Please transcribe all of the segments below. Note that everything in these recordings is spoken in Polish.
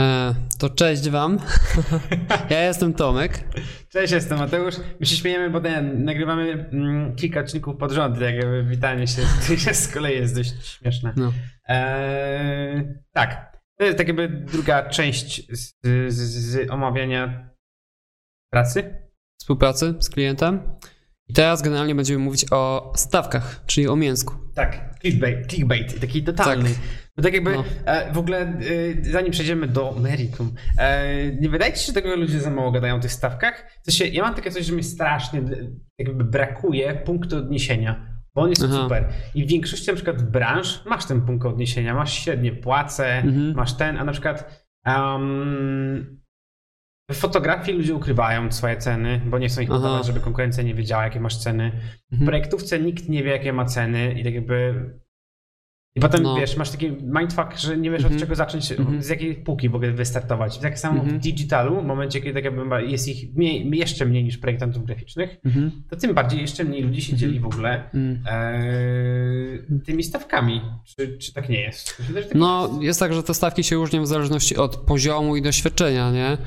E, to cześć wam. ja jestem Tomek. Cześć, jestem Mateusz. My się śmiejemy, bo ten, nagrywamy mm, kilka odcinków pod rząd, tak jakby witanie się z kolei jest dość śmieszne. No. Eee, tak, to jest tak jakby druga część z, z, z omawiania pracy. Współpracy z klientem. I teraz generalnie będziemy mówić o stawkach, czyli o mięsku. Tak, clickbait, clickbait taki totalny. Tak. Bo tak jakby no. e, w ogóle e, zanim przejdziemy do meritum, e, nie wydaje ci się tego, że ludzie za mało gadają o tych stawkach? Sensie, ja mam takie coś, że mi strasznie jakby brakuje punktu odniesienia. Bo on jest Aha. super. I w większości na przykład branż masz ten punkt odniesienia, masz średnie płace, mhm. masz ten, a na przykład um, w fotografii ludzie ukrywają swoje ceny, bo nie chcą ich podawać, żeby konkurencja nie wiedziała, jakie masz ceny. W mhm. projektówce nikt nie wie, jakie ma ceny i tak jakby... I potem, no. wiesz, masz taki mindfuck, że nie wiesz, od mhm. czego zacząć, mhm. z jakiej półki w ogóle wystartować. Tak samo w digitalu, w momencie, kiedy tak jakby jest ich mniej, jeszcze mniej niż projektantów graficznych, to tym bardziej jeszcze mniej ludzi się dzieli w ogóle e, tymi stawkami. Czy, czy tak nie jest? Wydaje, tak no, jest. jest tak, że te stawki się różnią w zależności od poziomu i doświadczenia, nie?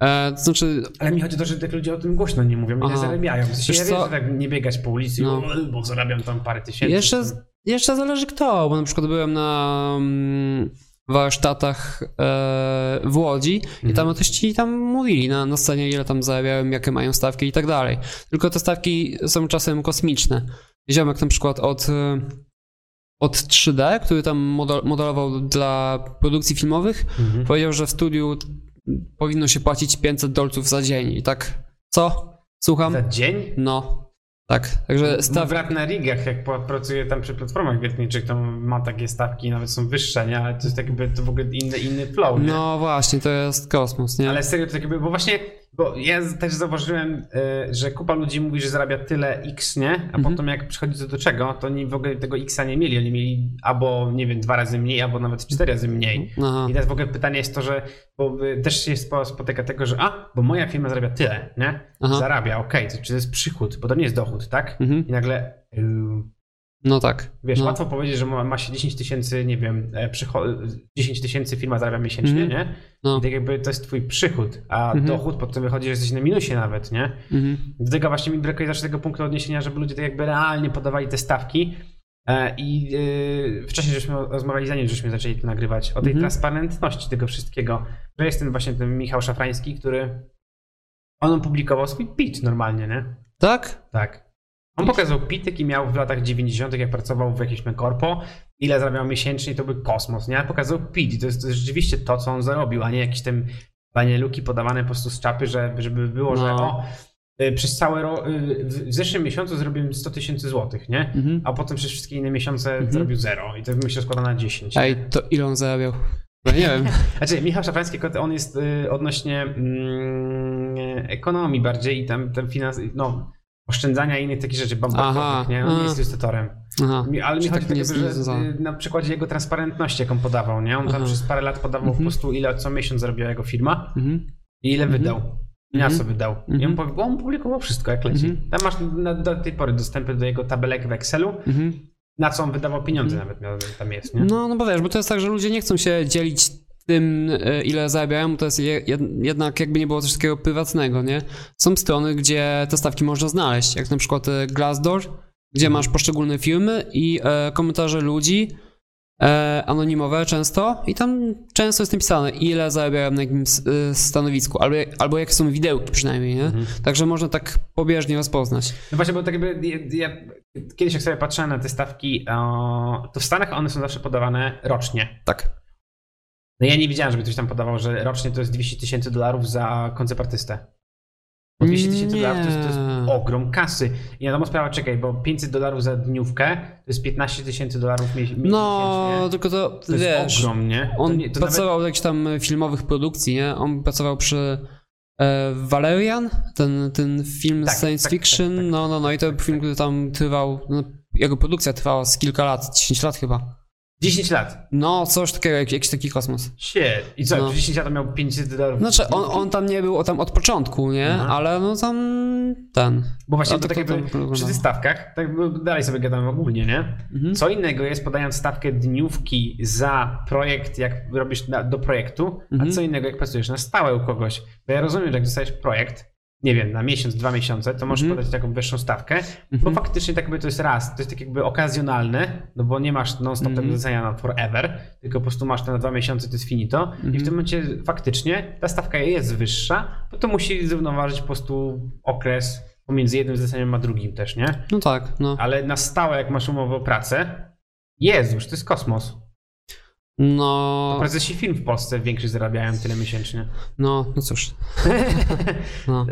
E, to znaczy... Ale mi chodzi o to, że tak ludzie o tym głośno nie mówią, ile zarabiają. W sensie ja wiem, że tak nie biegać po ulicy, no. bo zarabiam tam parę tysięcy. Jeszcze, jeszcze zależy kto, bo na przykład byłem na um, warsztatach e, w Łodzi mhm. i tam artyści tam mówili na, na scenie, ile tam zarabiałem, jakie mają stawki i tak dalej. Tylko te stawki są czasem kosmiczne. Ziomek na przykład od od 3D, który tam modelował dla produkcji filmowych, mhm. powiedział, że w studiu powinno się płacić 500 dolców za dzień. I tak, co? Słucham? Za dzień? No. Tak, także staw... Brat na rigach, jak pracuje tam przy platformach wiertniczych, to ma takie stawki, nawet są wyższe, nie? Ale to jest jakby to w ogóle inny, inny flow, nie? No właśnie, to jest kosmos, nie? Ale serio, to tak jakby, bo właśnie bo ja też zauważyłem, e, że kupa ludzi mówi, że zarabia tyle X, nie? A mhm. potem jak przychodzi to do czego, to oni w ogóle tego Xa nie mieli. Oni mieli albo, nie wiem, dwa razy mniej, albo nawet cztery razy mniej. Aha. I teraz w ogóle pytanie jest to, że bo też się spotyka tego, że a, bo moja firma zarabia tyle, nie? Aha. Zarabia, okej, okay, to czy to jest przychód, bo to nie jest dochód, tak? Mhm. I nagle... Yy, no tak. Wiesz, no. łatwo powiedzieć, że ma, ma się 10 tysięcy, nie wiem, 10 e, tysięcy firma zarabia miesięcznie, mm. nie? No. I tak jakby to jest twój przychód, a mm -hmm. dochód potem wychodzi, że jesteś na minusie nawet, nie? Mm -hmm. Do tego właśnie mi brakuje zawsze tego punktu odniesienia, żeby ludzie tak jakby realnie podawali te stawki. E, I yy, wcześniej żeśmy rozmawiali, zanim żeśmy zaczęli to nagrywać, o tej mm -hmm. transparentności tego wszystkiego. Że jest ten właśnie ten Michał Szafrański, który on opublikował swój pitch normalnie, nie? Tak? Tak. On pokazał PIT, jaki miał w latach 90., jak pracował w jakimś korpo, ile zarabiał miesięcznie, to był kosmos, nie? Pokazał PIT i to jest, to jest rzeczywiście to, co on zarobił, a nie jakieś tam luki podawane po prostu z czapy, że, żeby było, no. że o, y, przez całe rok, y, w zeszłym miesiącu zrobiłem 100 tysięcy złotych, nie? Mhm. A potem przez wszystkie inne miesiące mhm. zrobił zero i to mi się składa na 10. Ej, to ile on zarabiał? No nie wiem. Znaczy, Michał Szafański, on jest y, odnośnie mm, ekonomii bardziej i tam, tam finans, no oszczędzania i innych takich rzeczy bankowych, nie? On nie jest ilustratorem. Ale mi chodzi tak, że na przykładzie jego transparentności, jaką podawał, nie? On tam przez parę lat podawał mhm. po prostu ile co miesiąc zarobiła jego firma mhm. i ile mhm. wydał. I na co wydał. I on, on publikował wszystko, jak leci. Tam masz na, do tej pory dostępy do jego tabelek w Excelu, na co on wydawał pieniądze nawet tam jest, nie? No, no bo wiesz, bo to jest tak, że ludzie nie chcą się dzielić tym, e, ile zarabiają, to jest jednak jakby nie było coś takiego prywatnego, nie? Są strony, gdzie te stawki można znaleźć, jak na przykład e, Glassdoor, gdzie masz poszczególne firmy i e, komentarze ludzi, anonimowe często i tam często jest napisane, ile zarabiają na jakimś stanowisku, albo, albo jakie są widełki przynajmniej, nie? Mhm. Także można tak pobieżnie rozpoznać. No właśnie, bo tak jakby ja, ja, kiedyś jak sobie patrzyłem na te stawki, to w Stanach one są zawsze podawane rocznie. Tak. No ja nie widziałem, żeby ktoś tam podawał, że rocznie to jest 200 tysięcy dolarów za koncertpartystę. Bo 200 tysięcy dolarów to jest, to jest ogrom kasy. I wiadomo sprawa, czekaj, bo 500 dolarów za dniówkę to jest 15 tysięcy dolarów miesięcznie. No, tylko to, to wiesz, jest ogrom, nie? To on nie, to pracował nawet... w jakichś tam filmowych produkcji, nie? On pracował przy e, Valerian, ten, ten film tak, science tak, fiction, tak, tak, no, no, no i to film, który tam trwał, no, jego produkcja trwała z kilka lat, 10 lat chyba. 10 lat. No, coś takiego, jak, jakiś taki kosmos. Shit. I co, No. w 10 lat miał 500 dolarów? Znaczy, on, on tam nie był tam od początku, nie? Aha. Ale no tam ten. Bo właśnie A to, tak jakby przy tych stawkach, tak bo dalej sobie gadamy ogólnie, nie? Mhm. Co innego jest podając stawkę dniówki za projekt, jak robisz na, do projektu, Mhm. a co innego jak pracujesz na stałe u kogoś. Bo ja rozumiem, że jak dostajesz projekt, nie wiem, na miesiąc, dwa miesiące, to możesz Mhm. podać taką wyższą stawkę, bo Mhm. faktycznie tak jakby to jest raz, to jest tak jakby okazjonalne, no bo nie masz non-stop Mhm. tego zlecenia na forever, tylko po prostu masz to na dwa miesiące, to jest finito i w Mhm. tym momencie faktycznie ta stawka jest wyższa, bo to musi zrównoważyć po prostu okres pomiędzy jednym zleceniem a drugim też, nie? No tak, no. Ale na stałe, jak masz umowę o pracę, Jezus, to jest kosmos. No, Prezesi film w Polsce większość zarabiają tyle miesięcznie. no, no cóż. No.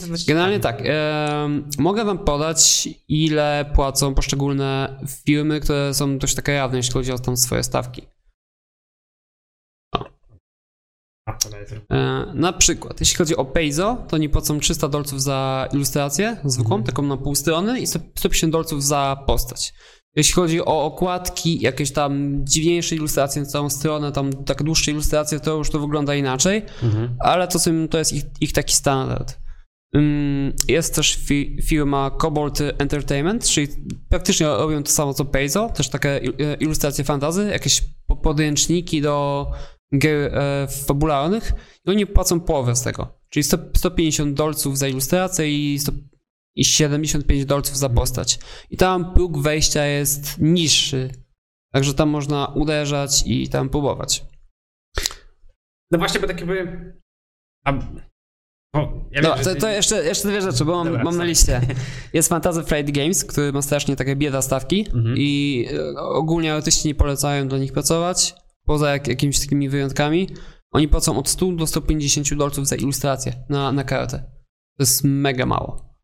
To dość Generalnie tak. em, mogę wam podać, ile płacą poszczególne firmy, które są dość takie jawne, jeśli chodzi o tam swoje stawki. To E, na przykład, jeśli chodzi o Peizo, to oni płacą 300 dolców za ilustrację zwykłą, Mhm. taką na pół strony i 100 150 dolców za postać. Jeśli chodzi o okładki, jakieś tam dziwniejsze ilustracje na całą stronę, tam tak dłuższe ilustracje, to już to wygląda inaczej, ale to, to jest ich, ich taki standard. Ym, Jest też fi, firma Cobalt Entertainment, czyli praktycznie robią to samo co Peizo, też takie e, ilustracje fantazy, jakieś po- podręczniki do gier e, fabularnych i oni płacą połowę z tego, czyli 100, 150 dolców za ilustrację i, 100, i 75 dolców za postać. I tam próg wejścia jest niższy, także tam można uderzać i tam próbować. No właśnie, bo tak jakby... A, bo ja No, wiem, to, ty- to jeszcze, jeszcze dwie rzeczy, bo mam, Dobra, mam na liście. Jest Fantasy Flight Games, który ma strasznie takie bieda stawki Mhm. i e, ogólnie artyści nie polecają do nich pracować, poza jak, jakimiś takimi wyjątkami. Oni płacą od 100 do 150 dolców za ilustrację na, na kartę. To jest mega mało.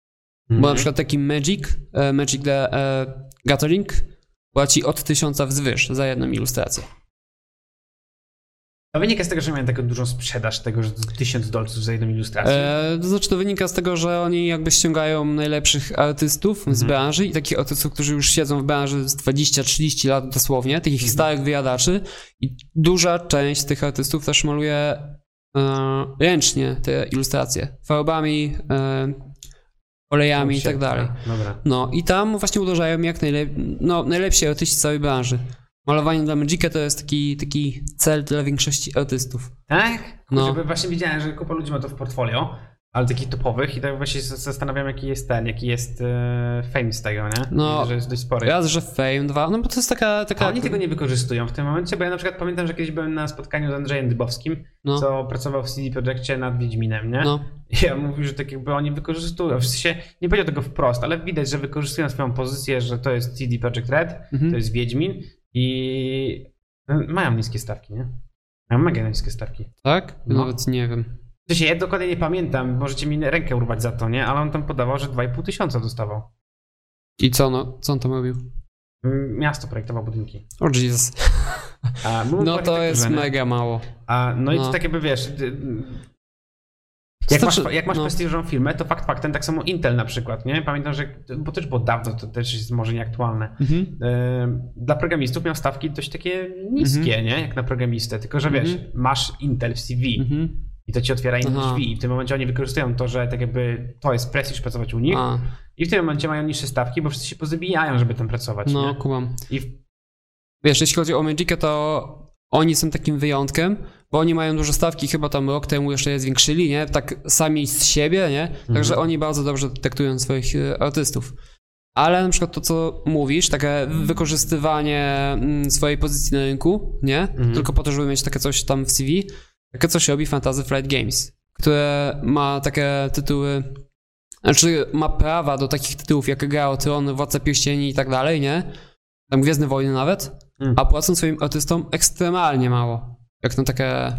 Bo na Mhm. przykład taki Magic, e, Magic the e, Gathering płaci od 1000 wzwyż za jedną ilustrację. To wynika z tego, że miałem taką dużą sprzedaż tego, że to 1000 dolców za jedną ilustrację. E, to znaczy to wynika z tego, że oni jakby ściągają najlepszych artystów z Mhm. branży i takich artystów, którzy już siedzą w branży z 20-30 lat dosłownie, takich Mhm. starych wyjadaczy i duża część tych artystów też maluje e, ręcznie te ilustracje, farbami, e, olejami i tak dalej. Dobra. No i tam właśnie uderzają jak najlep- no, najlepsi artyści całej branży. Malowanie dla Magica to jest taki, taki cel dla większości artystów. Tak? No. No. Właśnie widziałem, że kupa ludzi ma to w portfolio, ale takich topowych i tak właśnie się zastanawiam, jaki jest ten, jaki jest e, fame z tego, nie? No, że jest dość spory. Raz, że Fame, dwa, no bo to jest taka... taka A oni tego nie wykorzystują w tym momencie, bo ja na przykład pamiętam, że kiedyś byłem na spotkaniu z Andrzejem Dybowskim, no, co pracował w CD Projekcie nad Wiedźminem, nie? no. I ja mówił, że tak jakby oni wykorzystują, w sensie nie powiedział tego wprost, ale widać, że wykorzystują swoją pozycję, że to jest CD Projekt Red, Mhm. to jest Wiedźmin i mają niskie stawki, nie? Mają mega niskie stawki. Tak? No. Nawet nie wiem. Sensie, ja dokładnie nie pamiętam, możecie mi rękę urwać za to, nie? Ale on tam podawał, że 2,5 tysiąca dostawał. I co, no, co on tam robił? Mm, Miasto projektował budynki. O Jesus. A, No to jest nie? mega mało. A, no i No. to tak jakby wiesz. Jak masz, Znaczy, jak masz no. prestiżową firmę, to fakt faktem, tak samo Intel na przykład, nie? Pamiętam, że, bo też było dawno, to też jest może nieaktualne. Mhm. Dla programistów miał stawki dość takie niskie, nie? Jak na programistę, tylko że wiesz, Mhm. masz Intel w CV Mhm. I to ci otwiera inne Aha. drzwi i w tym momencie oni wykorzystują to, że tak jakby to jest prestiż pracować u nich A, i w tym momencie mają niższe stawki, bo wszyscy się pozabijają, żeby tam pracować, no, nie? kumam. I w... Wiesz, jeśli chodzi o Magica, to oni są takim wyjątkiem, bo oni mają duże stawki, chyba tam rok temu jeszcze je zwiększyli, nie? Tak sami z siebie, nie? Także oni bardzo dobrze detektują swoich e, artystów. Ale na przykład to, co mówisz, takie wykorzystywanie mm, swojej pozycji na rynku, nie? Mhm. Tylko po to, żeby mieć takie coś tam w CV, takie coś robi Fantasy Flight Games, które ma takie tytuły, znaczy ma prawa do takich tytułów jak Gra o Tron, Władca Pierścieni i tak dalej, nie? Tam Gwiezdne Wojny nawet, Mm. a płacą swoim artystom ekstremalnie mało, jak na takie,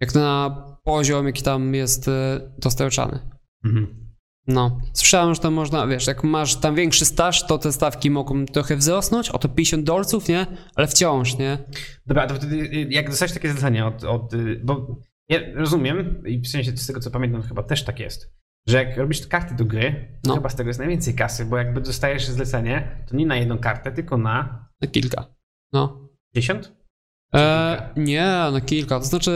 jak na poziom, jaki tam jest e, dostarczany. Mhm. No, słyszałem, że tam można, wiesz, jak masz tam większy staż, to te stawki mogą trochę wzrosnąć, o to 50 dolców, nie? Ale wciąż, nie? Dobra, to wtedy y, jak dostałeś takie zlecenie od, od y, bo ja rozumiem i w sensie z tego co pamiętam chyba też tak jest, że jak robisz karty do gry, to No. chyba z tego jest najwięcej kasy, bo jakby dostajesz zlecenie, to nie na jedną kartę, tylko na Na kilka. No. 10? E, nie, na kilka. To znaczy,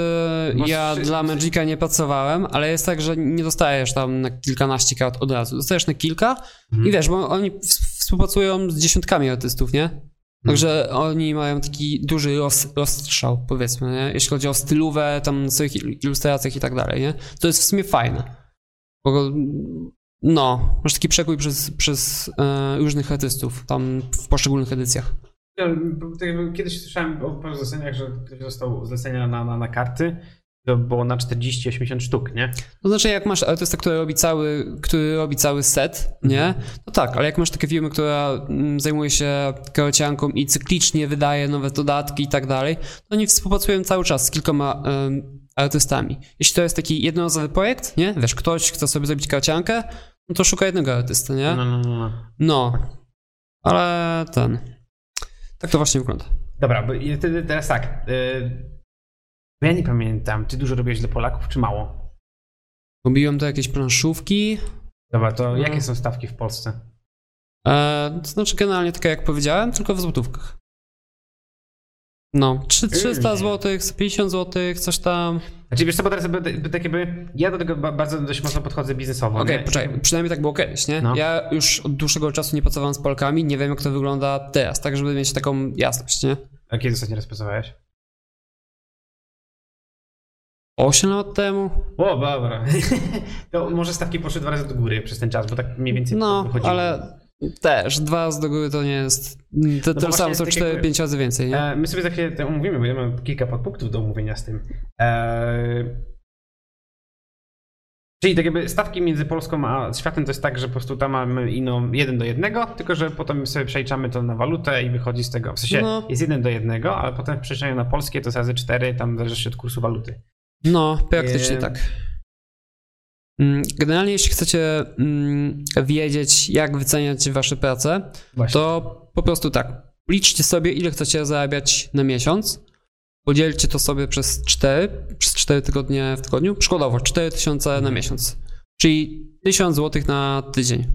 Masz ja trzy- dla Magica nie pracowałem, ale jest tak, że nie dostajesz tam na kilkanaście kart od razu. Dostajesz na kilka Mhm. i wiesz, bo oni w- współpracują z dziesiątkami artystów, nie? Także oni mają taki duży roz, rozstrzał, powiedzmy, nie? jeśli chodzi o stylówę, tam swoich il- ilustracjach i tak dalej, nie? To jest w sumie fajne. Bo, no, masz taki przekrój przez, przez e, różnych artystów tam w poszczególnych edycjach. Tak Kiedyś słyszałem o paru zleceniach, że ktoś dostał zlecenia na, na, na karty. To było na 40-80 sztuk, nie? To znaczy, jak masz artystę, który robi cały, który robi cały set, nie? To tak, ale jak masz takie firmy, która mm, zajmuje się karcianką i cyklicznie wydaje nowe dodatki i tak dalej, to oni współpracują cały czas z kilkoma em, artystami. Jeśli to jest taki jednorazowy projekt, nie? Wiesz, ktoś chce sobie zrobić karciankę, no to szuka jednego artysty, nie? No, no, no, no. No. Ale ten. Tak to właśnie wygląda. Dobra, bo teraz tak. Yy, ja nie pamiętam, ty dużo robiłeś dla Polaków, czy mało? Robiłem to jakieś planszówki. Dobra, to No. jakie są stawki w Polsce? E, to znaczy generalnie tak jak powiedziałem, tylko w złotówkach. No, trzy- 300 Yy. zł, 150 zł, coś tam. Znaczy, wiesz co, bo teraz tak jakby, ja do tego ba- bardzo dość mocno podchodzę biznesowo. Okej, nie? poczekaj, przynajmniej tak było kiedyś, nie? No. Ja już od dłuższego czasu nie pracowałem z Polkami, nie wiem jak to wygląda teraz, tak żeby mieć taką jasność, nie? A kiedy ostatnio raz pracowałeś? 8 lat temu? O, dobra. to może stawki poszły dwa razy do góry przez ten czas, bo tak mniej więcej No, wychodziło. ale też, dwa razy do góry to nie jest... To, to No właśnie samo, tak 4-5 jakby- razy więcej, nie? E, my sobie za chwilę to omówimy, bo ja mam kilka podpunktów do omówienia z tym. E, czyli tak jakby stawki między Polską a światem to jest tak, że po prostu tam mamy ino jeden do jednego, tylko że potem sobie przeliczamy to na walutę i wychodzi z tego. W sensie No. jest jeden do jednego, ale potem w przeliczaniu na polskie to jest razy cztery, tam zależy się od kursu waluty. No, praktycznie Em. tak. Mm, Generalnie, jeśli chcecie mm, wiedzieć, jak wyceniać wasze prace, Właśnie. to po prostu tak. Liczcie sobie, ile chcecie zarabiać na miesiąc. Podzielcie to sobie przez 4, przez 4 tygodnie w tygodniu. Przykładowo 4000 na miesiąc. Czyli 1000 zł na tydzień.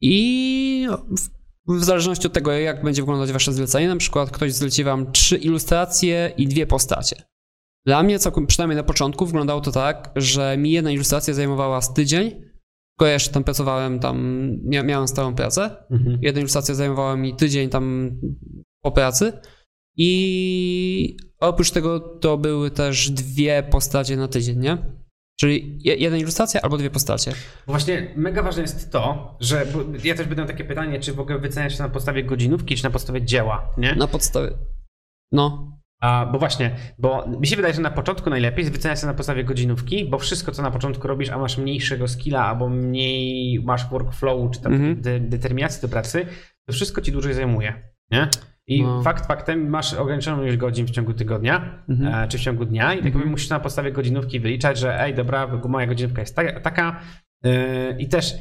I w, w zależności od tego, jak będzie wyglądać wasze zlecenie, na przykład ktoś zleci wam trzy ilustracje i dwie postacie. Dla mnie, całkiem, przynajmniej na początku, wyglądało to tak, że mi jedna ilustracja zajmowała z tydzień, tylko ja jeszcze tam pracowałem, tam mia- miałem stałą pracę. Mhm. Jedna ilustracja zajmowała mi tydzień tam po pracy. I oprócz tego to były też dwie postacie na tydzień, nie? Czyli je- jedna ilustracja albo dwie postacie. Bo Właśnie mega ważne jest to, że ja też będę takie pytanie, czy w ogóle wyceniać się na podstawie godzinówki, czy na podstawie dzieła, nie? Na podstawie. No. A, bo właśnie, bo mi się wydaje, że na początku najlepiej jest wyceniać się na podstawie godzinówki, bo wszystko, co na początku robisz, a masz mniejszego skilla, albo mniej masz workflow, czy tam Mhm. de- determinacji do pracy, to wszystko ci dłużej zajmuje, nie? I No. fakt faktem masz ograniczoną ilość godzin w ciągu tygodnia, Mhm. e, czy w ciągu dnia i tak jakby musisz na podstawie godzinówki wyliczać, że ej, dobra, moja godzinówka jest taka, taka e, i też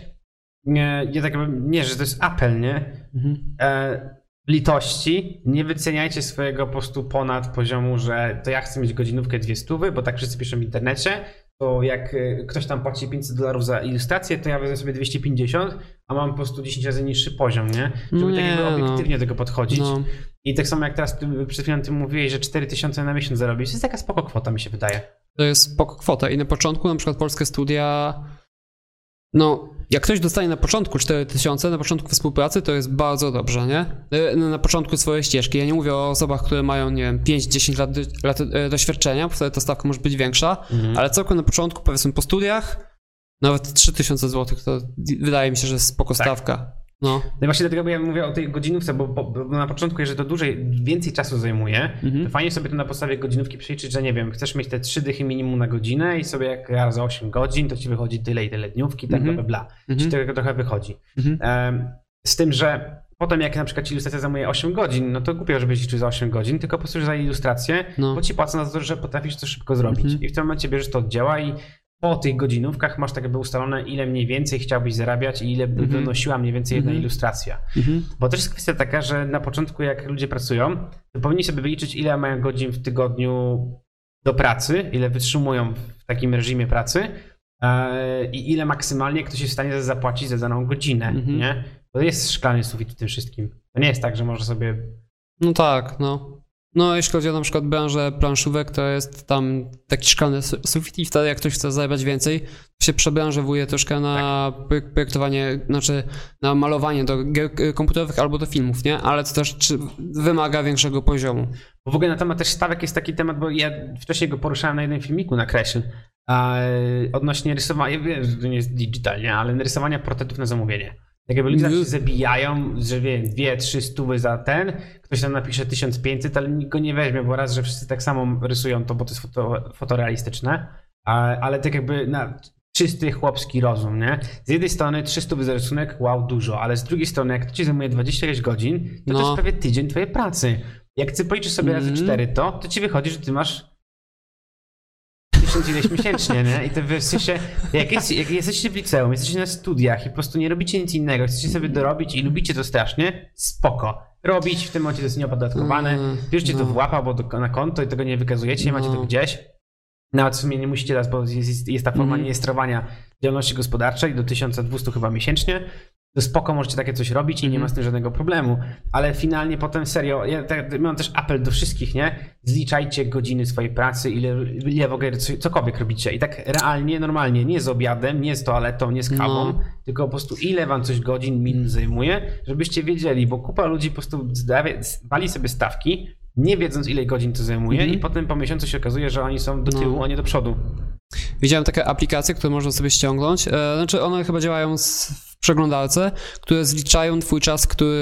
nie, nie, tak nie, że to jest apel, nie? Mhm. e, litości, nie wyceniajcie swojego postu ponad poziomu, że to ja chcę mieć godzinówkę dwie stówy, bo tak wszyscy piszą w internecie, to jak e, ktoś tam płaci 500 dolarów za ilustrację, to ja wezmę sobie 250, a mam po prostu 10 razy niższy poziom, nie? Żeby Nie, tak jakby no. obiektywnie do tego podchodzić. No. I tak samo jak teraz ty, przed chwilą ty mówiłeś, że 4000 na miesiąc zarobisz, to jest taka spoko kwota mi się wydaje. To jest spoko kwota. I na początku na przykład polskie studia. No, jak ktoś dostanie na początku 4000, na początku współpracy, to jest bardzo dobrze, nie? E, Na początku swojej ścieżki. Ja nie mówię o osobach, które mają, nie wiem, 5-10 lat, lat e, doświadczenia, bo wtedy ta stawka może być większa, Mhm. ale całkiem na początku, powiedzmy po studiach, nawet 3000 zł to wydaje mi się, że jest spoko Tak. stawka. No. No i właśnie dlatego ja mówię o tej godzinówce, bo, bo, bo na początku, jeżeli to dłużej, więcej czasu zajmuje, Mhm. to fajnie sobie to na podstawie godzinówki przeliczyć, że nie wiem, chcesz mieć te trzy dychy minimum na godzinę i sobie jak razy 8 godzin, to ci wychodzi tyle i tyle dniówki, tak Mhm. bla, bla. Mhm. Ci tego trochę wychodzi. Mhm. Z tym, że potem jak na przykład ci ilustracja zajmuje 8 godzin, no to głupio, żebyś liczył za 8 godzin, tylko po prostu za ilustrację, No. bo ci płacą za to, że potrafisz to szybko zrobić. Mhm. I w tym momencie bierzesz to od dzieła i po tych godzinówkach masz tak jakby ustalone, ile mniej więcej chciałbyś zarabiać i ile by Mhm. wynosiła mniej więcej jedna Mhm. ilustracja. Mhm. Bo też jest kwestia taka, że na początku jak ludzie pracują, to powinni sobie wyliczyć ile mają godzin w tygodniu do pracy, ile wytrzymują w takim reżimie pracy e, i ile maksymalnie ktoś jest w stanie zapłacić za daną godzinę, Mhm. nie? To jest szklany sufit w tym wszystkim. To nie jest tak, że może sobie No tak, no. No, jeśli chodzi o na przykład branżę planszówek, to jest tam taki szklany sufit i wtedy jak ktoś chce zarabiać więcej, się przebranżowuje troszkę na tak. projektowanie, znaczy na malowanie do gier komputerowych albo do filmów, nie? Ale to też wymaga większego poziomu. Bo w ogóle na temat też stawek jest taki temat, bo ja wcześniej go poruszałem na jednym filmiku na Kreśl, odnośnie rysowania, wiem, że to nie jest digitalnie, ale rysowania portretów na zamówienie. Tak jakby ludzie się mhm. zabijają, że wie, dwie, trzy stówy za ten, ktoś tam napisze 1500, ale nikt go nie weźmie, bo raz, że wszyscy tak samo rysują to, bo to jest foto, fotorealistyczne, ale tak jakby na czysty chłopski rozum, nie? Z jednej strony 300 za rysunek, wow, dużo, ale z drugiej strony, jak to ci zajmuje 26 godzin, to no. to jest prawie tydzień twojej pracy. Jak ty policzysz sobie mm. razy 4 to, to ci wychodzi, że ty masz tysiąc ileś miesięcznie, nie? I to w sensie, jak, jest, jak jesteście w liceum, jesteście na studiach i po prostu nie robicie nic innego, chcecie sobie dorobić i lubicie to strasznie, spoko. Robić, w tym momencie to jest nieopodatkowane, mm, bierzcie no. to w łapa, bo na konto i tego nie wykazujecie, nie macie to no. gdzieś. Nawet w sumie nie musicie teraz, bo jest, jest ta forma mm. rejestrowania działalności gospodarczej do 1200 chyba miesięcznie, to spoko, możecie takie coś robić i nie ma z tym żadnego problemu. Ale finalnie potem serio, ja tak, mam też apel do wszystkich, nie? Zliczajcie godziny swojej pracy, ile, ile w ogóle cokolwiek robicie. I tak realnie, normalnie, nie z obiadem, nie z toaletą, nie z kawą, no. tylko po prostu ile wam coś godzin, minut zajmuje, żebyście wiedzieli, bo kupa ludzi po prostu wali sobie stawki, nie wiedząc ile godzin to zajmuje mm -hmm. i potem po miesiącu się okazuje, że oni są do tyłu, no. a nie do przodu. Widziałem takie aplikacje, które można sobie ściągnąć. E, znaczy one chyba działają w przeglądarce, które zliczają twój czas, który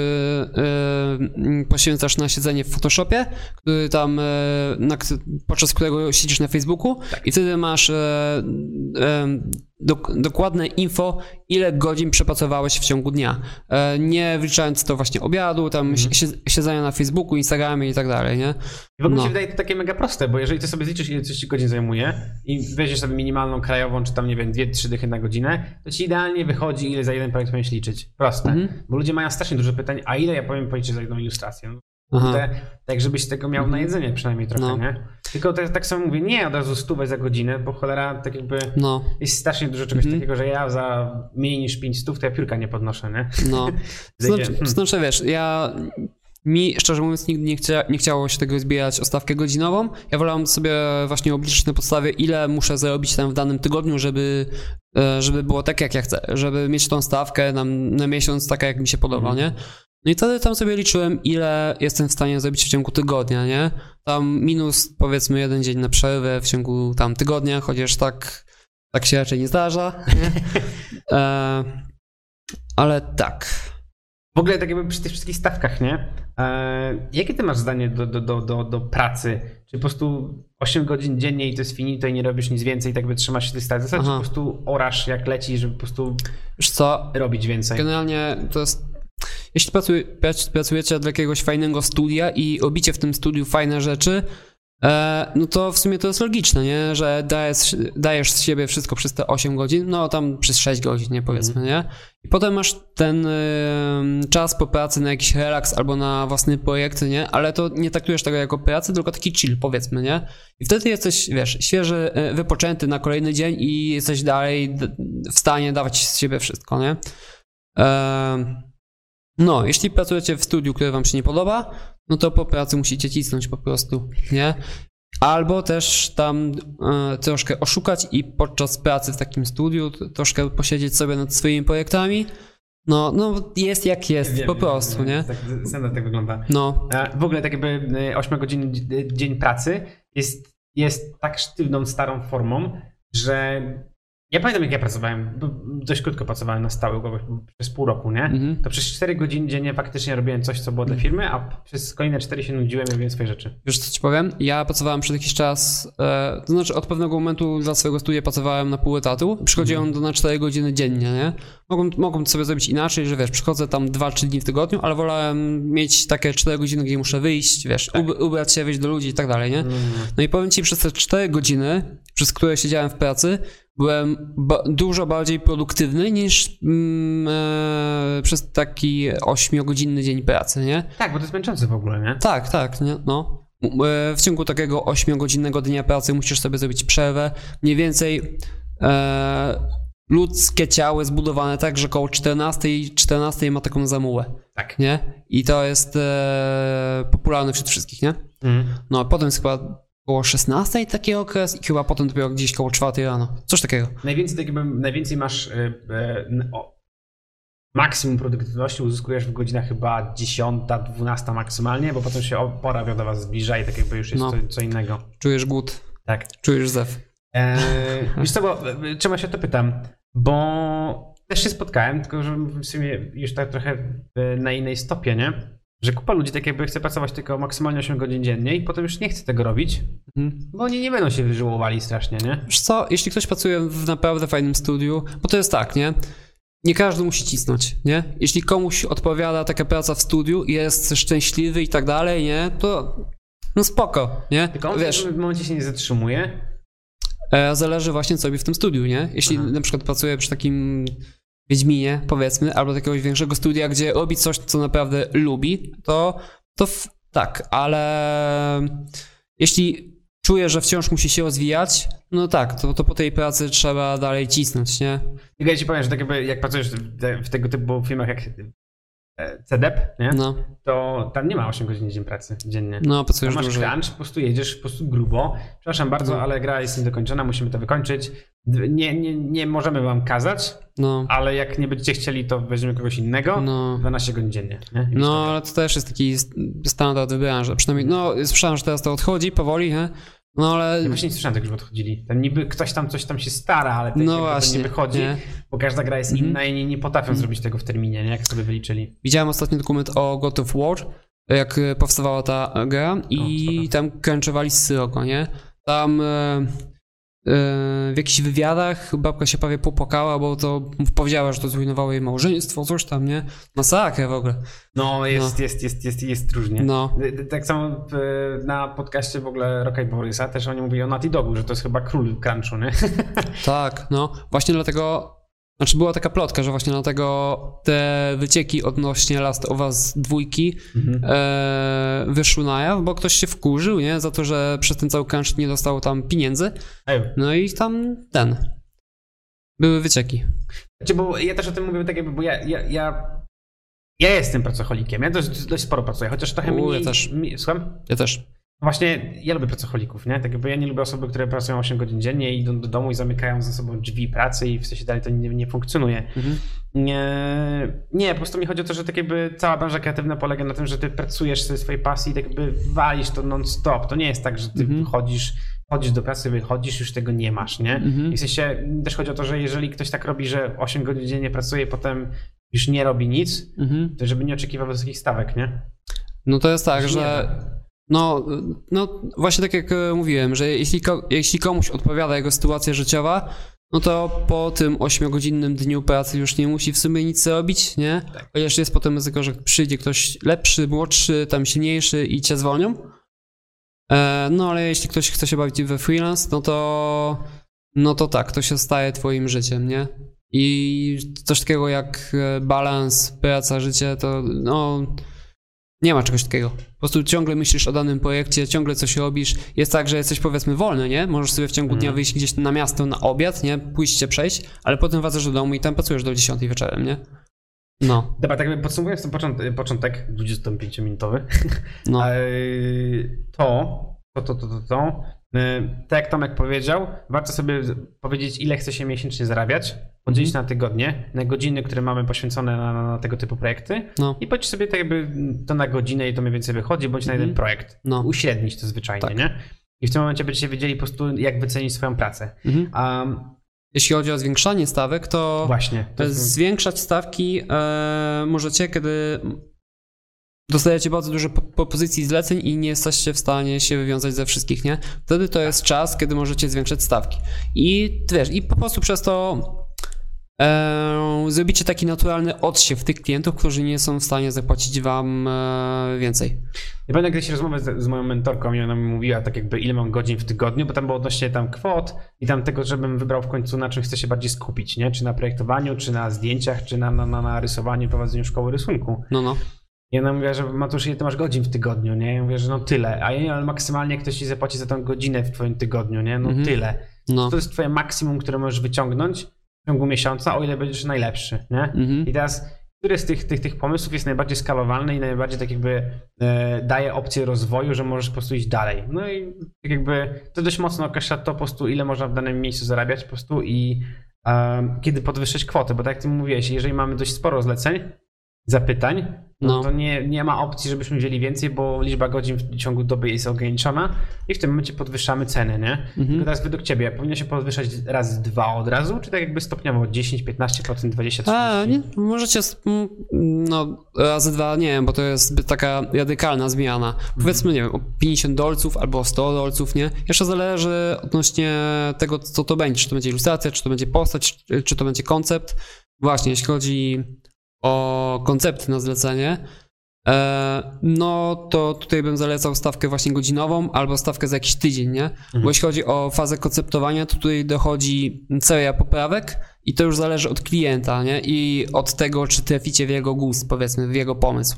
e, poświęcasz na siedzenie w Photoshopie, który tam, e, na, podczas którego siedzisz na Facebooku tak. i wtedy masz dokładne info, ile godzin przepracowałeś w ciągu dnia. E, nie wliczając to właśnie obiadu, tam mhm. siedzenia na Facebooku, Instagramie i tak dalej, nie? I w ogóle no. się wydaje to takie mega proste, bo jeżeli ty sobie zliczysz, ile coś ci godzin zajmuje i weźmiesz sobie minimalną krajową, czy tam, nie wiem, dwie, trzy dychy na godzinę, to ci idealnie wychodzi, ile za jeden projekt powinieneś liczyć. Proste. Mhm. Bo ludzie mają strasznie dużo pytań, a ile ja powiem policzyć za jedną ilustrację? Te, tak żebyś tego miał na mhm. jedzenie przynajmniej trochę, no. nie? Tylko te, tak samo mówię, nie od razu stówę za godzinę, bo cholera tak jakby no. jest strasznie dużo czegoś mm. takiego, że ja za mniej niż 5 stów to ja piórka nie podnoszę, nie? No. znaczy, hmm. znaczy wiesz, ja mi, szczerze mówiąc, nigdy nie, chcia, nie chciało się tego zbierać o stawkę godzinową. Ja wolałem sobie właśnie obliczyć na podstawie, ile muszę zarobić tam w danym tygodniu, żeby, e, żeby było tak, jak ja chcę. Żeby mieć tą stawkę na, na miesiąc taka, jak mi się podoba, mm. nie? No i wtedy tam sobie liczyłem, ile jestem w stanie zrobić w ciągu tygodnia, nie? Tam minus powiedzmy jeden dzień na przerwę w ciągu tam tygodnia, chociaż tak, tak się raczej nie zdarza. Nie? E, ale tak. W ogóle tak jakby przy tych wszystkich stawkach, nie? E, jakie ty masz zdanie do, do, do, do, do pracy? Czy po prostu 8 godzin dziennie i to jest finito i nie robisz nic więcej i tak wytrzymasz się tych stawek? Czy po prostu orasz jak leci, żeby po prostu Wiesz co? robić więcej? Generalnie to jest jeśli pracujecie dla jakiegoś fajnego studia i robicie w tym studiu fajne rzeczy, e, no to w sumie to jest logiczne, nie? że dajesz, dajesz z siebie wszystko przez te 8 godzin, no tam przez 6 godzin, nie powiedzmy, mm. nie? I potem masz ten czas po pracy na jakiś relaks albo na własny projekt, nie? Ale to nie traktujesz tego jako pracę, tylko taki chill, powiedzmy, nie? I wtedy jesteś, wiesz, świeży, e, wypoczęty na kolejny dzień i jesteś dalej w stanie dawać z siebie wszystko, nie? No, jeśli pracujecie w studiu, które wam się nie podoba, no to po pracy musicie cisnąć po prostu, nie? Albo też tam e, troszkę oszukać i podczas pracy w takim studiu troszkę posiedzieć sobie nad swoimi projektami. No, no jest jak jest, wiem, po prostu, wiem, nie? Tak, standard tak wygląda. No. W ogóle tak jakby 8 godzin dzień pracy jest, jest tak sztywną, starą formą, że ja pamiętam, jak ja pracowałem, dość krótko pracowałem na stałe przez pół roku, nie? Mhm. To przez 4 godziny dziennie faktycznie robiłem coś, co było dla mhm. firmy, a przez kolejne 4 się nudziłem i robiłem swoje rzeczy. Wiesz, co ci powiem? Ja pracowałem przez jakiś czas, e, to znaczy od pewnego momentu dla swojego studia pracowałem na pół etatu. Przychodziłem mhm. do na 4 godziny dziennie, nie? Mogłem, mogłem sobie zrobić inaczej, że wiesz, przychodzę tam 2-3 dni w tygodniu, ale wolałem mieć takie 4 godziny, gdzie muszę wyjść, wiesz, tak. ubrać się, wyjść do ludzi i tak dalej, nie? Mhm. No i powiem ci, przez te 4 godziny, przez które siedziałem w pracy, byłem ba dużo bardziej produktywny niż mm, e, przez taki 8-godzinny dzień pracy, nie? Tak, bo to jest męczące w ogóle, nie? Tak, tak, nie? no. E, w ciągu takiego 8-godzinnego dnia pracy musisz sobie zrobić przerwę. Mniej więcej e, ludzkie ciało jest zbudowane tak, że około 14, 14 ma taką zamułę. Tak. Nie? I to jest e, popularne wśród wszystkich, nie? Mm. No a potem jest chyba około 16 taki okres i chyba potem dopiero gdzieś koło 4 rano. Coś takiego. Najwięcej, tak jakby, najwięcej masz y, y, o, maksimum produktywności uzyskujesz w godzinach chyba 10, 12 maksymalnie, bo potem się pora wiadowa zbliża i tak jakby już jest No. co, co innego. Czujesz głód, Tak. czujesz zew. Eee, wiesz co, bo e, czemu się to pytam? Bo też się spotkałem, tylko że w sumie już tak trochę e, na innej stopie, nie? Że kupa ludzi tak jakby chce pracować tylko maksymalnie 8 godzin dziennie i potem już nie chce tego robić, Mhm. bo oni nie będą się wyżyłowali strasznie, nie? Wiesz co, jeśli ktoś pracuje w naprawdę fajnym studiu, bo to jest tak, nie? Nie każdy musi cisnąć, nie? Jeśli komuś odpowiada taka praca w studiu i jest szczęśliwy i tak dalej, nie? To no spoko, nie? Tylko on Wiesz, w momencie się nie zatrzymuje. e, zależy właśnie co robi w tym studiu, nie? Jeśli Aha. na przykład pracuje przy takim Wiedźminie, powiedzmy, albo jakiegoś większego studia, gdzie robi coś, co naprawdę lubi, to, to tak, ale jeśli czuje, że wciąż musi się rozwijać, no tak, to, to po tej pracy trzeba dalej cisnąć, nie? Ja ci powiem, że tak jakby jak pracujesz w, te, w tego typu filmach jak CDEP, nie? No, To tam nie ma 8 godzin dzień pracy dziennie. no Tam pracujesz masz dłużej. crunch, po prostu jedziesz po prostu grubo. Przepraszam bardzo, No. ale gra jest niedokończona, musimy to wykończyć. Nie, nie, nie możemy wam kazać, No, ale jak nie będziecie chcieli, to weźmiemy kogoś innego. no. 12 godzin dziennie. No, ale to też jest taki standard w branży. Przynajmniej, no, słyszałem, że teraz to odchodzi powoli, nie? No, ale... Ja właśnie nie słyszałem tego, żeby odchodzili. Tam niby ktoś tam coś tam się stara, ale tak No właśnie, nie wychodzi, nie? bo każda gra jest Mhm. inna i nie, nie potrafią zrobić tego w terminie, nie? jak sobie wyliczyli. Widziałem ostatni dokument o God of War, jak e, powstawała ta gra i spoko. tam crunchowali z Syroko, nie? Tam e, w jakichś wywiadach babka się prawie popłakała, bo to powiedziała, że to zrujnowało jej małżeństwo, coś tam, nie? Masakra w ogóle. No, jest, jest, jest, jest, jest różnie. No, D- d- Tak samo w, na podcaście w ogóle Roka i Borysa też oni mówili o Naughty Dogu, że to jest chyba król crunchu, nie? tak, no. Właśnie dlatego, znaczy była taka plotka, że właśnie dlatego te wycieki odnośnie Last of Us dwójki e, wyszły na jaw, bo ktoś się wkurzył, nie? Za to, że przez ten cały crunch nie dostał tam pieniędzy. No i tam ten. Były wycieki. Znaczy, bo ja też o tym mówię tak jakby, bo ja, ja, ja, ja jestem pracocholikiem, ja dość, dość sporo pracuję, chociaż trochę U, ja mniej... też. Mi, słucham? Ja też. Właśnie ja lubię pracocholików, nie? Tak jakby ja nie lubię osoby, które pracują 8 godzin dziennie i idą do domu i zamykają za sobą drzwi pracy i w sensie dalej to nie, nie funkcjonuje. Mhm. Nie, nie, po prostu mi chodzi o to, że tak jakby cała branża kreatywna polega na tym, że ty pracujesz ze swojej pasji i tak jakby walisz to non-stop. To nie jest tak, że ty Mhm. chodzisz, chodzisz do pracy, wychodzisz, już tego nie masz, nie? Mhm. I w sensie też chodzi o to, że jeżeli ktoś tak robi, że 8 godzin dziennie pracuje, potem już nie robi nic, Mhm. to żeby nie oczekiwał wysokich stawek, nie? No to jest tak, Nie że. No, no właśnie tak jak e, mówiłem, że jeśli, jeśli komuś odpowiada jego sytuacja życiowa, no to po tym 8-godzinnym dniu pracy już nie musi w sumie nic robić, nie? Tak. Chociaż jest potem ryzyko, że przyjdzie ktoś lepszy, młodszy, tam silniejszy i cię zwolnią. E, no ale jeśli ktoś chce się bawić we freelance, no to no to tak, to się staje twoim życiem, nie? I coś takiego jak e, balans, praca, życie, to no nie ma czegoś takiego. Po prostu ciągle myślisz o danym projekcie, ciągle coś robisz. Jest tak, że jesteś powiedzmy wolny, nie? Możesz sobie w ciągu dnia Mhm. wyjść gdzieś na miasto na obiad, nie? Pójść się przejść, ale potem wracasz do domu i tam pracujesz do 10 wieczorem, nie? No, Dobra, tak podsumowując ten początek, początek 25-minutowy, no. To, to, to, to, to, to. Eee, Tak jak Tomek powiedział, warto sobie powiedzieć, ile chce się miesięcznie zarabiać, podzielić Mhm. na tygodnie, na godziny, które mamy poświęcone na, na, na tego typu projekty No, i policzyć sobie tak jakby to na godzinę i to mniej więcej wychodzi, bądź na Mhm. jeden projekt. no. Uśrednić to zwyczajnie, Tak. nie? I w tym momencie będziecie wiedzieli po prostu, jak wycenić swoją pracę. Mhm. Um, Jeśli chodzi o zwiększanie stawek, to właśnie. To jest, zwiększać stawki e, możecie, kiedy dostajecie bardzo dużo po- propozycji zleceń i nie jesteście w stanie się wywiązać ze wszystkich, nie? Wtedy to jest czas, kiedy możecie zwiększać stawki. I wiesz, i po prostu przez to e, zrobicie taki naturalny odsiew tych klientów, którzy nie są w stanie zapłacić wam e, więcej. Ja pamiętam kiedyś rozmowę z, z moją mentorką i ona mi mówiła tak jakby ile mam godzin w tygodniu, bo tam było odnośnie tam kwot i tam tego, żebym wybrał w końcu na czym chcę się bardziej skupić, nie? Czy na projektowaniu, czy na zdjęciach, czy na, na, na, na rysowaniu, prowadzeniu szkoły rysunku. No, no. I ona mówiła, że Matusz, ile ty masz godzin w tygodniu, nie? Ja mówię, że no tyle. A ja nie, ale maksymalnie ktoś ci zapłaci za tą godzinę w twoim tygodniu, nie? No Mhm. tyle. no. To jest twoje maksimum, które możesz wyciągnąć w ciągu miesiąca, o ile będziesz najlepszy, nie? Mhm. I teraz który z tych, tych, tych pomysłów jest najbardziej skalowalny i najbardziej tak jakby e, daje opcję rozwoju, że możesz po prostu iść dalej. No i tak jakby to dość mocno określa to po prostu, ile można w danym miejscu zarabiać po prostu i e, kiedy podwyższyć kwotę, bo tak jak ty mówiłeś, jeżeli mamy dość sporo zleceń, zapytań, no, no. to nie, nie ma opcji, żebyśmy wzięli więcej, bo liczba godzin w ciągu doby jest ograniczona i w tym momencie podwyższamy ceny, nie? Mhm. Tylko teraz według ciebie powinno się podwyższać raz dwa od razu, czy tak jakby stopniowo 10, 15%, 20, 30%? A, nie, możecie, no razy dwa nie wiem, bo to jest taka radykalna zmiana. Mhm. Powiedzmy, nie wiem, o 50 dolców albo o 100 dolców, nie? Jeszcze zależy odnośnie tego, co to będzie, czy to będzie ilustracja, czy to będzie postać, czy to będzie koncept. Właśnie, jeśli chodzi o koncepty na zlecenie, e, no to tutaj bym zalecał stawkę właśnie godzinową albo stawkę za jakiś tydzień, nie? Mhm. Bo jeśli chodzi o fazę konceptowania, to tutaj dochodzi seria poprawek i to już zależy od klienta, nie? I od tego, czy traficie w jego gust, powiedzmy, w jego pomysł.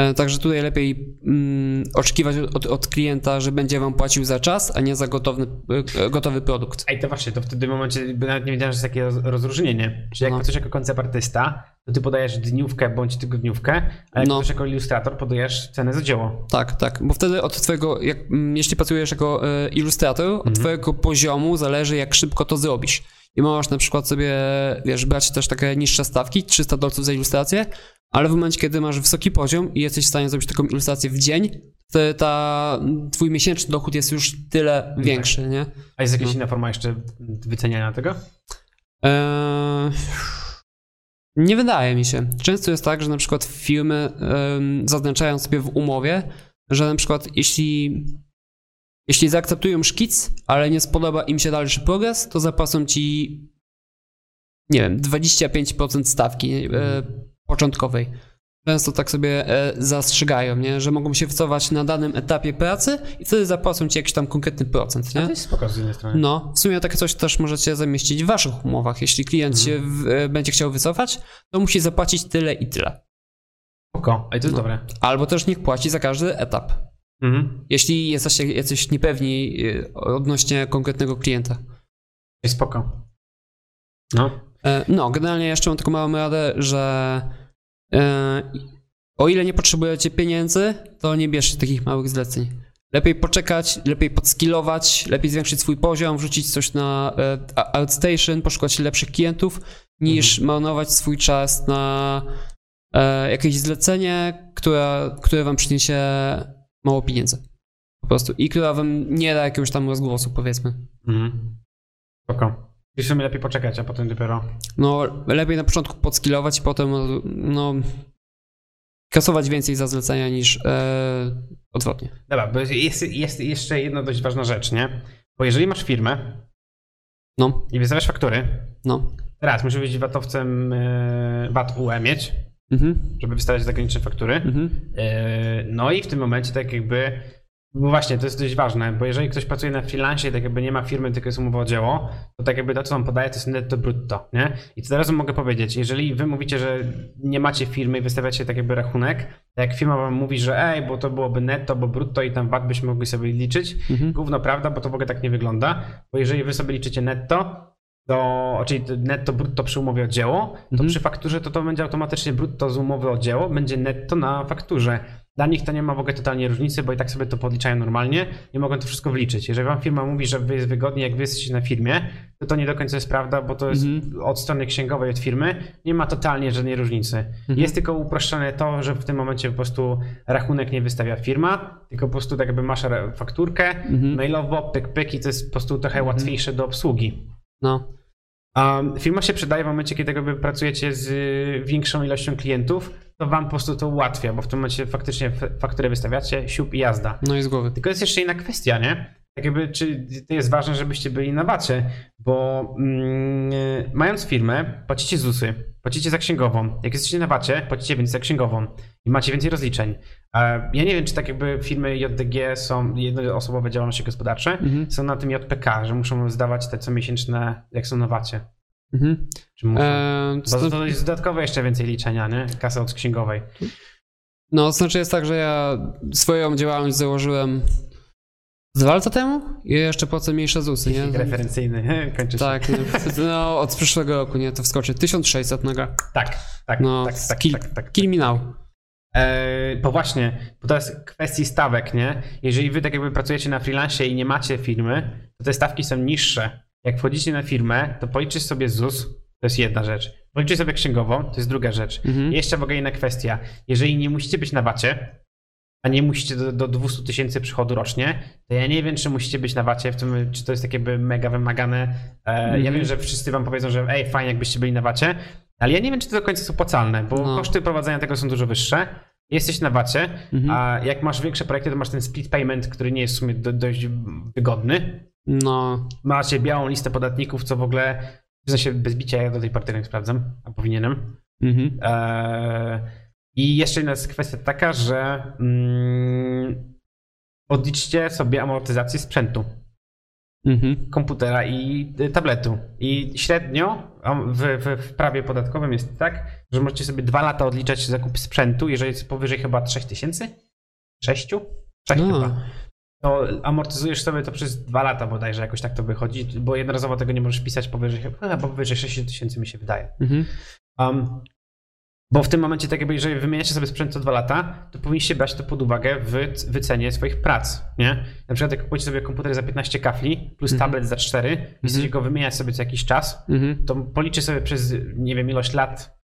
E, także tutaj lepiej mm, oczekiwać od, od, klienta, że będzie wam płacił za czas, a nie za gotowy, e, gotowy produkt. Ej, to właśnie, to w tym momencie nawet nie wiedziałem, że jest takie rozróżnienie. Że jak no. jako koncept artysta, to ty podajesz dniówkę bądź tygodniówkę, a jak no. jako ilustrator podajesz cenę za dzieło. Tak, tak, bo wtedy od twojego, jak, mm, jeśli pracujesz jako e, ilustrator, od mhm. twojego poziomu zależy jak szybko to zrobisz. I możesz na przykład sobie, wiesz, brać też takie niższe stawki, 300 dolców za ilustrację, ale w momencie, kiedy masz wysoki poziom i jesteś w stanie zrobić taką ilustrację w dzień, to ta, twój miesięczny dochód jest już tyle tak. większy, nie? A jest jakaś no. inna forma jeszcze wyceniania tego? Eee, nie wydaje mi się. Często jest tak, że na przykład firmy um, zaznaczają sobie w umowie, że na przykład jeśli, jeśli zaakceptują szkic, ale nie spodoba im się dalszy progres, to zapłacą ci nie wiem, 25% stawki. E, początkowej. Często tak sobie e, zastrzegają, nie? że mogą się wcofać na danym etapie pracy i wtedy zapłacą ci jakiś tam konkretny procent. Nie? A to jest spoko z jednej strony. No, w sumie takie coś też możecie zamieścić w waszych umowach. Jeśli klient mhm. się w, e, będzie chciał wycofać, to musi zapłacić tyle i tyle. Spoko, a to jest no. dobre. Albo też niech płaci za każdy etap. Mhm. Jeśli jesteście jacyś niepewni e, odnośnie konkretnego klienta. Jest spoko. No. No, generalnie jeszcze mam taką małą radę, że o ile nie potrzebujecie pieniędzy, to nie bierzcie takich małych zleceń. Lepiej poczekać, lepiej podskillować, lepiej zwiększyć swój poziom, wrzucić coś na e, outstation, poszukać lepszych klientów, niż mhm. marnować swój czas na e, jakieś zlecenie, które, które wam przyniesie mało pieniędzy. Po prostu. I która wam nie da jakiegoś tam rozgłosu, powiedzmy. Mhm. Spoko. I w sumie lepiej poczekać, a potem dopiero. No, lepiej na początku podskillować i potem no, kasować więcej za zlecenia niż e, odwrotnie. Dobra, bo jest, jest jeszcze jedna dość ważna rzecz, nie? Bo jeżeli masz firmę no. i wystawiasz faktury, no. teraz musisz być VAT-owcem e, VAT UE mieć, mhm. żeby wystawiać zagraniczne faktury. Mhm. E, no i w tym momencie tak jakby bo właśnie, to jest dość ważne, bo jeżeli ktoś pracuje na freelance i tak jakby nie ma firmy, tylko jest umowa o dzieło, to tak jakby to, co on podaje, to jest netto brutto, nie? I to teraz mogę powiedzieć, jeżeli wy mówicie, że nie macie firmy i wystawiacie tak jakby rachunek, to jak firma wam mówi, że ej, bo to byłoby netto, bo brutto i tam VAT byśmy mogli sobie liczyć, mhm. gówno prawda, bo to w ogóle tak nie wygląda, bo jeżeli wy sobie liczycie netto, to, czyli netto brutto przy umowie o dzieło, to mhm. przy fakturze to to będzie automatycznie brutto z umowy o dzieło, będzie netto na fakturze. Dla nich to nie ma w ogóle totalnie różnicy, bo i tak sobie to podliczają normalnie i mogą to wszystko wliczyć. Jeżeli wam firma mówi, że wy jest wygodnie, jak wy jesteście na firmie, to to nie do końca jest prawda, bo to jest mhm. od strony księgowej, od firmy, nie ma totalnie żadnej różnicy. Mhm. Jest tylko uproszczone to, że w tym momencie po prostu rachunek nie wystawia firma, tylko po prostu tak jakby masz fakturkę mhm. mailowo, pyk, pyk i to jest po prostu trochę mhm. łatwiejsze do obsługi. No. A firma się przydaje w momencie, kiedy jakby pracujecie z większą ilością klientów, to wam po prostu to ułatwia, bo w tym momencie faktycznie fakturę wystawiacie, siup i jazda. No i z głowy. Tylko jest jeszcze inna kwestia, nie? Tak jakby, czy to jest ważne, żebyście byli na wacie, bo mm, mając firmę, płacicie ZUSy, płacicie za księgową. Jak jesteście na wacie, płacicie więcej za księgową i macie więcej rozliczeń. Ja nie wiem, czy tak jakby firmy JDG są, jednoosobowe działalności gospodarcze, mhm. są na tym JPK, że muszą zdawać te comiesięczne, jak są na wacie. Mhm. Czy muszą? Eee, Bo to jest dodatkowe jeszcze więcej liczenia, nie? Kasa od księgowej. No, znaczy jest tak, że ja swoją działalność założyłem dwa lata temu i jeszcze płacę mniejsze ZUSy, nie? Referencyjny, kończy się. Tak, no, no, od przyszłego roku, nie, to wskoczy 1600 naga. Tak, tak, No, tak, tak, kill, tak, tak. kill me now. E, bo właśnie, bo to jest kwestii stawek, nie? Jeżeli wy tak jakby pracujecie na freelancie i nie macie firmy, to te stawki są niższe. Jak wchodzicie na firmę, to policzysz sobie ZUS, to jest jedna rzecz. Policzysz sobie księgową, to jest druga rzecz. Mhm. Jeszcze w ogóle inna kwestia. Jeżeli nie musicie być na wacie, a nie musicie do, do 200 tysięcy przychodu rocznie, to ja nie wiem, czy musicie być na wacie, w tym, czy to jest takie mega wymagane. E, Ja Mhm. wiem, że wszyscy wam powiedzą, że ej, fajnie jakbyście byli na wacie, ale ja nie wiem, czy to do końca jest opłacalne, bo No. koszty prowadzenia tego są dużo wyższe. Jesteś na wacie, Mhm. a jak masz większe projekty, to masz ten split payment, który nie jest w sumie do, dość wygodny. No, Macie białą listę podatników, co w ogóle, w sensie bez bicia, ja do tej tego nie sprawdzam, a powinienem. mhm. Eee, I jeszcze jedna jest kwestia taka, że mm, odliczcie sobie amortyzację sprzętu, Mhm. komputera i y, tabletu. I średnio w, w, w prawie podatkowym jest tak, że możecie sobie dwa lata odliczać zakup sprzętu, jeżeli jest powyżej chyba 3000? 6? 6 No. chyba. To amortyzujesz sobie to przez dwa lata bodajże, jakoś tak to wychodzi, bo jednorazowo tego nie możesz pisać powyżej, chyba powyżej 6000 mi się wydaje. Mhm. Um, bo w tym momencie, tak jakby, jeżeli wymieniacie sobie sprzęt co dwa lata, to powinniście brać to pod uwagę w wycenie swoich prac, nie? Na przykład jak kupujecie sobie komputer za 15 kafli plus Mhm. tablet za 4 i chcecie go wymieniać sobie co jakiś czas, Mhm. to policzcie sobie przez, nie wiem, ilość lat,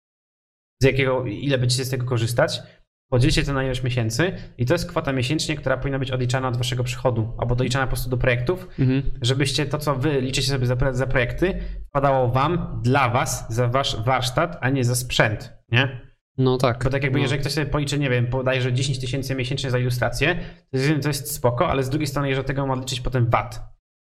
z jakiego, ile będziecie z tego korzystać, podzielcie to na ilość miesięcy i to jest kwota miesięcznie, która powinna być odliczana od waszego przychodu, albo doliczana po prostu do projektów, Mhm. żebyście to, co wy liczycie sobie za, za projekty, wpadało wam, dla was, za wasz warsztat, a nie za sprzęt, nie? No tak. Bo tak jakby, no. jeżeli ktoś sobie policzy, nie wiem, bodajże 10 tysięcy miesięcznie za ilustrację, to jest, to jest spoko, ale z drugiej strony, jeżeli tego ma odliczyć potem VAT,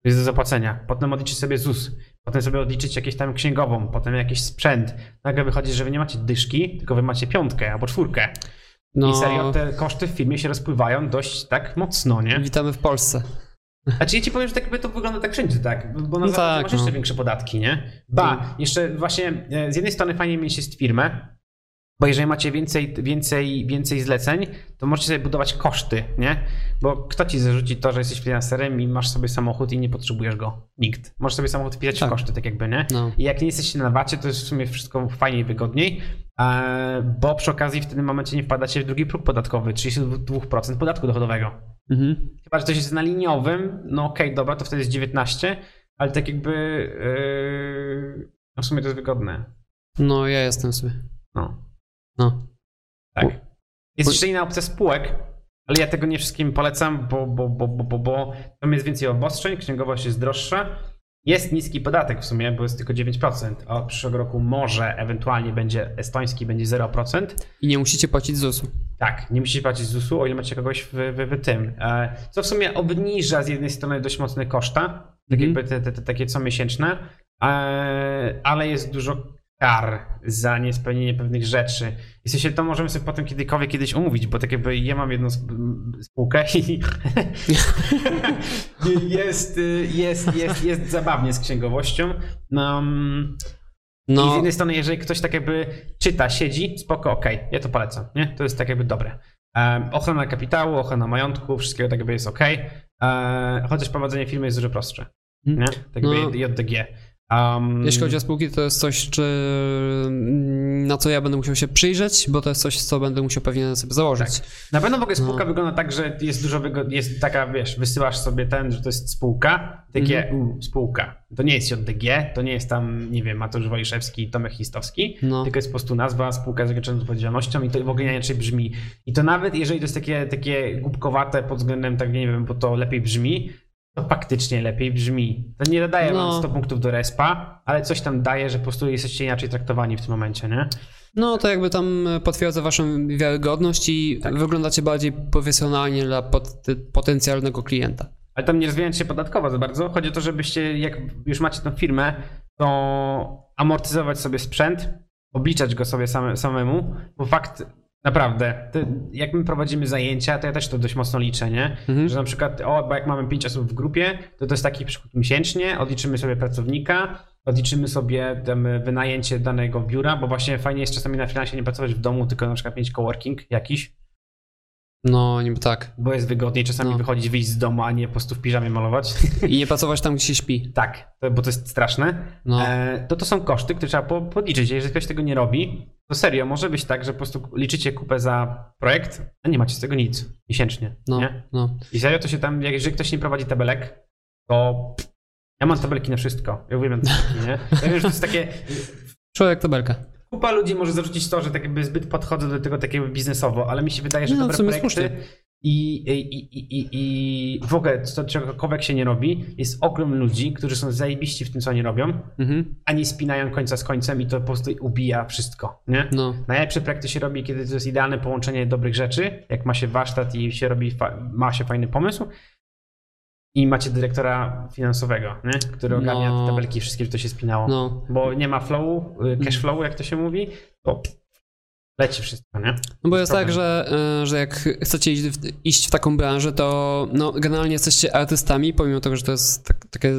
to jest do zapłacenia, potem odliczyć sobie ZUS, potem sobie odliczyć jakieś tam księgową, potem jakiś sprzęt, nagle wychodzi, że wy nie macie dyszki, tylko wy macie piątkę albo czwórkę. No, I serio te koszty w firmie się rozpływają dość tak mocno, nie? Witamy w Polsce. A czy ja ci powiem, że tak jakby to wygląda tak wszędzie, tak? Bo na No tak, masz no. jeszcze większe podatki, nie? Ba, jeszcze właśnie e, z jednej strony fajnie mieć jest firmę, bo jeżeli macie więcej, więcej, więcej zleceń, to możecie sobie budować koszty, nie? Bo kto ci zarzuci to, że jesteś freelancerem i masz sobie samochód i nie potrzebujesz go? Nikt. Możesz sobie samochód wpisać Tak. w koszty, tak jakby, nie? No. I jak nie jesteście na wacie, to jest w sumie wszystko fajniej wygodniej, e, bo przy okazji w tym momencie nie wpadacie w drugi próg podatkowy, 32% podatku dochodowego. Mhm. Chyba, że coś jest na liniowym, no okej, dobra, to wtedy jest 19, ale tak jakby yy, no w sumie to jest wygodne. No, ja jestem sobie. No, No. tak. Jest jeszcze inna opcja spółek, ale ja tego nie wszystkim polecam, bo, bo, bo, bo, bo, bo tam jest więcej obostrzeń, księgowość jest droższa. Jest niski podatek w sumie, bo jest tylko 9%, a od przyszłego roku może ewentualnie będzie estoński, będzie 0%. I nie musicie płacić ZUS-u. Tak, nie musicie płacić ZUS-u, o ile macie kogoś w, w, w tym. E, Co w sumie obniża z jednej strony dość mocne koszta, tak Mhm. jakby te, te, te takie comiesięczne, e, ale jest dużo kar za niespełnienie pewnych rzeczy. I w sensie to możemy sobie potem kiedykolwiek kiedyś omówić, bo tak jakby ja mam jedną sp- spółkę i jest, jest, jest, jest zabawnie z księgowością. No, i z jednej strony, jeżeli ktoś tak jakby czyta, siedzi, spoko, okej, ja to polecam, nie? To jest tak jakby dobre. Um, ochrona kapitału, ochrona majątku, wszystkiego tak jakby jest okej, e, chociaż prowadzenie firmy jest dużo prostsze, nie? Tak jakby No. JDG. Um, jeśli chodzi o spółki, to jest coś, czy, na co ja będę musiał się przyjrzeć, bo to jest coś, co będę musiał pewnie sobie założyć. Na pewno w ogóle spółka No. wygląda tak, że jest dużo wygod... jest taka, wiesz, wysyłasz sobie ten, że to jest spółka, takie u, spółka. To nie jest JDG, to nie jest tam, nie wiem, Mateusz Waliszewski, Tomek Histowski, No. tylko jest po prostu nazwa, spółka z ograniczoną odpowiedzialnością i to w ogóle inaczej brzmi. I to nawet jeżeli to jest takie, takie głupkowate pod względem, tak nie wiem, bo to lepiej brzmi, to faktycznie lepiej brzmi. To nie dodaje No. wam 100 punktów do respa, ale coś tam daje, że po prostu jesteście inaczej traktowani w tym momencie, nie? No to jakby tam potwierdza waszą wiarygodność i Tak. wyglądacie bardziej profesjonalnie dla pot- potencjalnego klienta. Ale tam nie rozwijając się podatkowo za bardzo, chodzi o to, żebyście, jak już macie tą firmę, to amortyzować sobie sprzęt, obliczać go sobie same, samemu, bo fakt, naprawdę, to jak my prowadzimy zajęcia, to ja też to dość mocno liczę, nie? Mhm. Że na przykład, o, bo jak mamy 5 osób w grupie, to to jest taki przychód miesięcznie, odliczymy sobie pracownika, odliczymy sobie wynajęcie danego biura, bo właśnie fajnie jest czasami na finansie nie pracować w domu, tylko na przykład mieć coworking jakiś, No, niby tak. Bo jest wygodniej czasami No. wychodzić, wyjść z domu, a nie po prostu w piżamie malować. I nie pracować tam, gdzie się śpi. tak, bo to jest straszne. No. E, to to są koszty, które trzeba po, podliczyć. Jeżeli ktoś tego nie robi, to serio, może być tak, że po prostu liczycie kupę za projekt, a nie macie z tego nic miesięcznie. No, Nie? no. I serio to się tam, jak jeżeli ktoś nie prowadzi tabelek, to ja mam tabelki na wszystko. Ja uwielbiam tabelki, nie? Ja wiem, że to jest takie... Człowiek tabelka. Kupa ludzi może zarzucić to, że tak jakby zbyt podchodzę do tego takiego biznesowo, ale mi się wydaje, że No, dobre projekty słusznie. I, i, i, i, w ogóle to, czegokolwiek się nie robi, jest ogrom ludzi, którzy są zajebiści w tym, co oni robią, Mhm. a nie spinają końca z końcem i to po prostu ubija wszystko, nie? No. Najlepsze projekty się robi, kiedy to jest idealne połączenie dobrych rzeczy, jak ma się warsztat i się robi, ma się fajny pomysł i macie dyrektora finansowego, nie? który No. ogarnia te tabelki wszystkie, że to się spinało. No. Bo nie ma flowu, y, cash flowu, jak to się mówi, to leci wszystko, nie? No bo jest Problem. tak, że, y, że jak chcecie iść w, iść w taką branżę, to no, generalnie jesteście artystami, pomimo tego, że to jest tak, takie,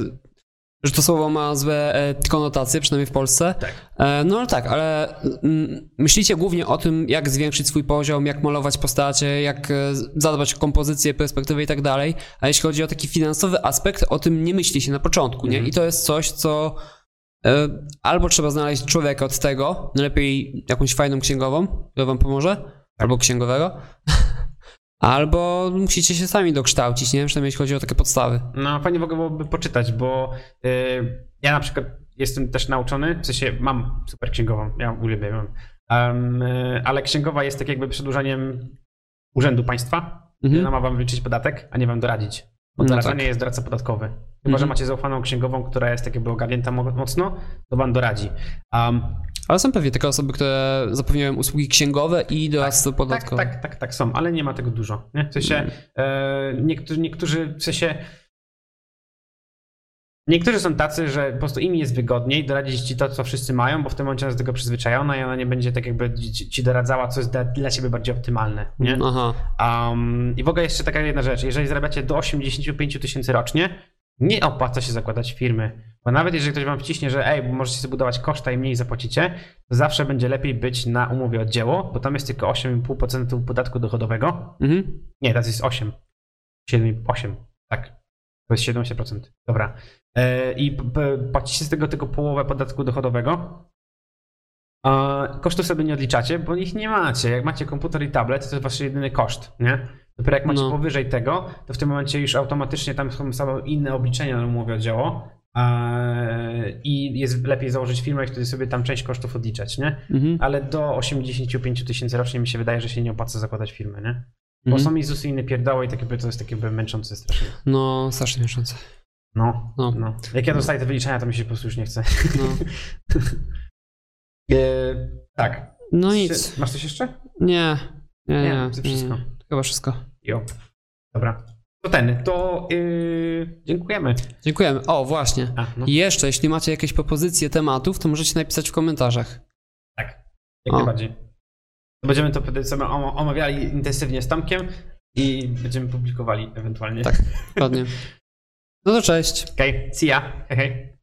że to słowo ma złe e, konotacje, przynajmniej w Polsce. Tak. E, No ale tak, ale mm, myślicie głównie o tym, jak zwiększyć swój poziom, jak malować postacie, jak e, zadbać o kompozycję, perspektywę i tak dalej. A jeśli chodzi o taki finansowy aspekt, o tym nie myśli się na początku, nie? Mhm. I to jest coś, co e, albo trzeba znaleźć człowieka od tego, najlepiej jakąś fajną księgową, która wam pomoże, albo księgowego, albo musicie się sami dokształcić, nie? Przynajmniej jeśli chodzi o takie podstawy. No fajnie w ogóle byłoby poczytać, bo y, ja na przykład jestem też nauczony, w sensie mam super księgową, ja uwielbiam, um, y, ale księgowa jest tak jakby przedłużeniem urzędu państwa, Mhm. ona ma wam wyliczyć podatek, a nie wam doradzić. Bo No tak. jest doradca podatkowy. Chyba, Mhm. że macie zaufaną księgową, która jest tak jakby ogarnięta mo- mocno, to wam doradzi. Um, Ale są pewnie takie osoby, które zapewniają usługi księgowe i doradztwo Tak, podatkowe. tak, tak, tak są, ale nie ma tego dużo. Nie? W sensie Mm. e, niektórzy, niektórzy, w sensie niektórzy są tacy, że po prostu im jest wygodniej doradzić ci to, co wszyscy mają, bo w tym momencie ona jest do tego przyzwyczajona i ona nie będzie tak jakby ci, ci doradzała, co jest dla, dla ciebie bardziej optymalne. Nie? Aha. Um, I w ogóle jeszcze taka jedna rzecz. Jeżeli zarabiacie do 85 000 tysięcy rocznie, nie opłaca się zakładać firmy. Bo nawet jeżeli ktoś wam wciśnie, że ej, bo możecie sobie budować koszta i mniej zapłacicie, to zawsze będzie lepiej być na umowie o dzieło, bo tam jest tylko 8,5% podatku dochodowego. Mhm. Nie, teraz jest 8. 7, 8. Tak. To jest 17%. Dobra. E, I płacicie z tego tylko połowę podatku dochodowego. A kosztów sobie nie odliczacie, bo ich nie macie. Jak macie komputer i tablet, to jest wasz jedyny koszt, nie? Dopiero jak macie No. powyżej tego, to w tym momencie już automatycznie tam są same inne obliczenia na umowie o dzieło. I jest lepiej założyć firmę i wtedy sobie tam część kosztów odliczać, nie? Mhm. Ale do 85 tysięcy rocznie mi się wydaje, że się nie opłaca zakładać firmy, nie? Bo Mhm. są i ZUSy i inne pierdoły i takie, to jest takie męczące strasznie. No, strasznie mieszące. No, No. no. Jak ja dostaję te wyliczenia, to mi się po prostu już nie chce. No, E, tak. no nic. Masz coś jeszcze? Nie. Nie, nie. Nie, to wszystko. nie. Chyba wszystko. Jo. Dobra. To ten, to yy, dziękujemy. Dziękujemy. O, właśnie. A, no, I jeszcze, jeśli macie jakieś propozycje tematów, to możecie napisać w komentarzach. tak. Jak O. najbardziej. Będziemy to sobie om- omawiali intensywnie z Tomkiem i będziemy publikowali ewentualnie. Tak. Dokładnie. No to cześć. Okej, okay. see ya. Hej, hej.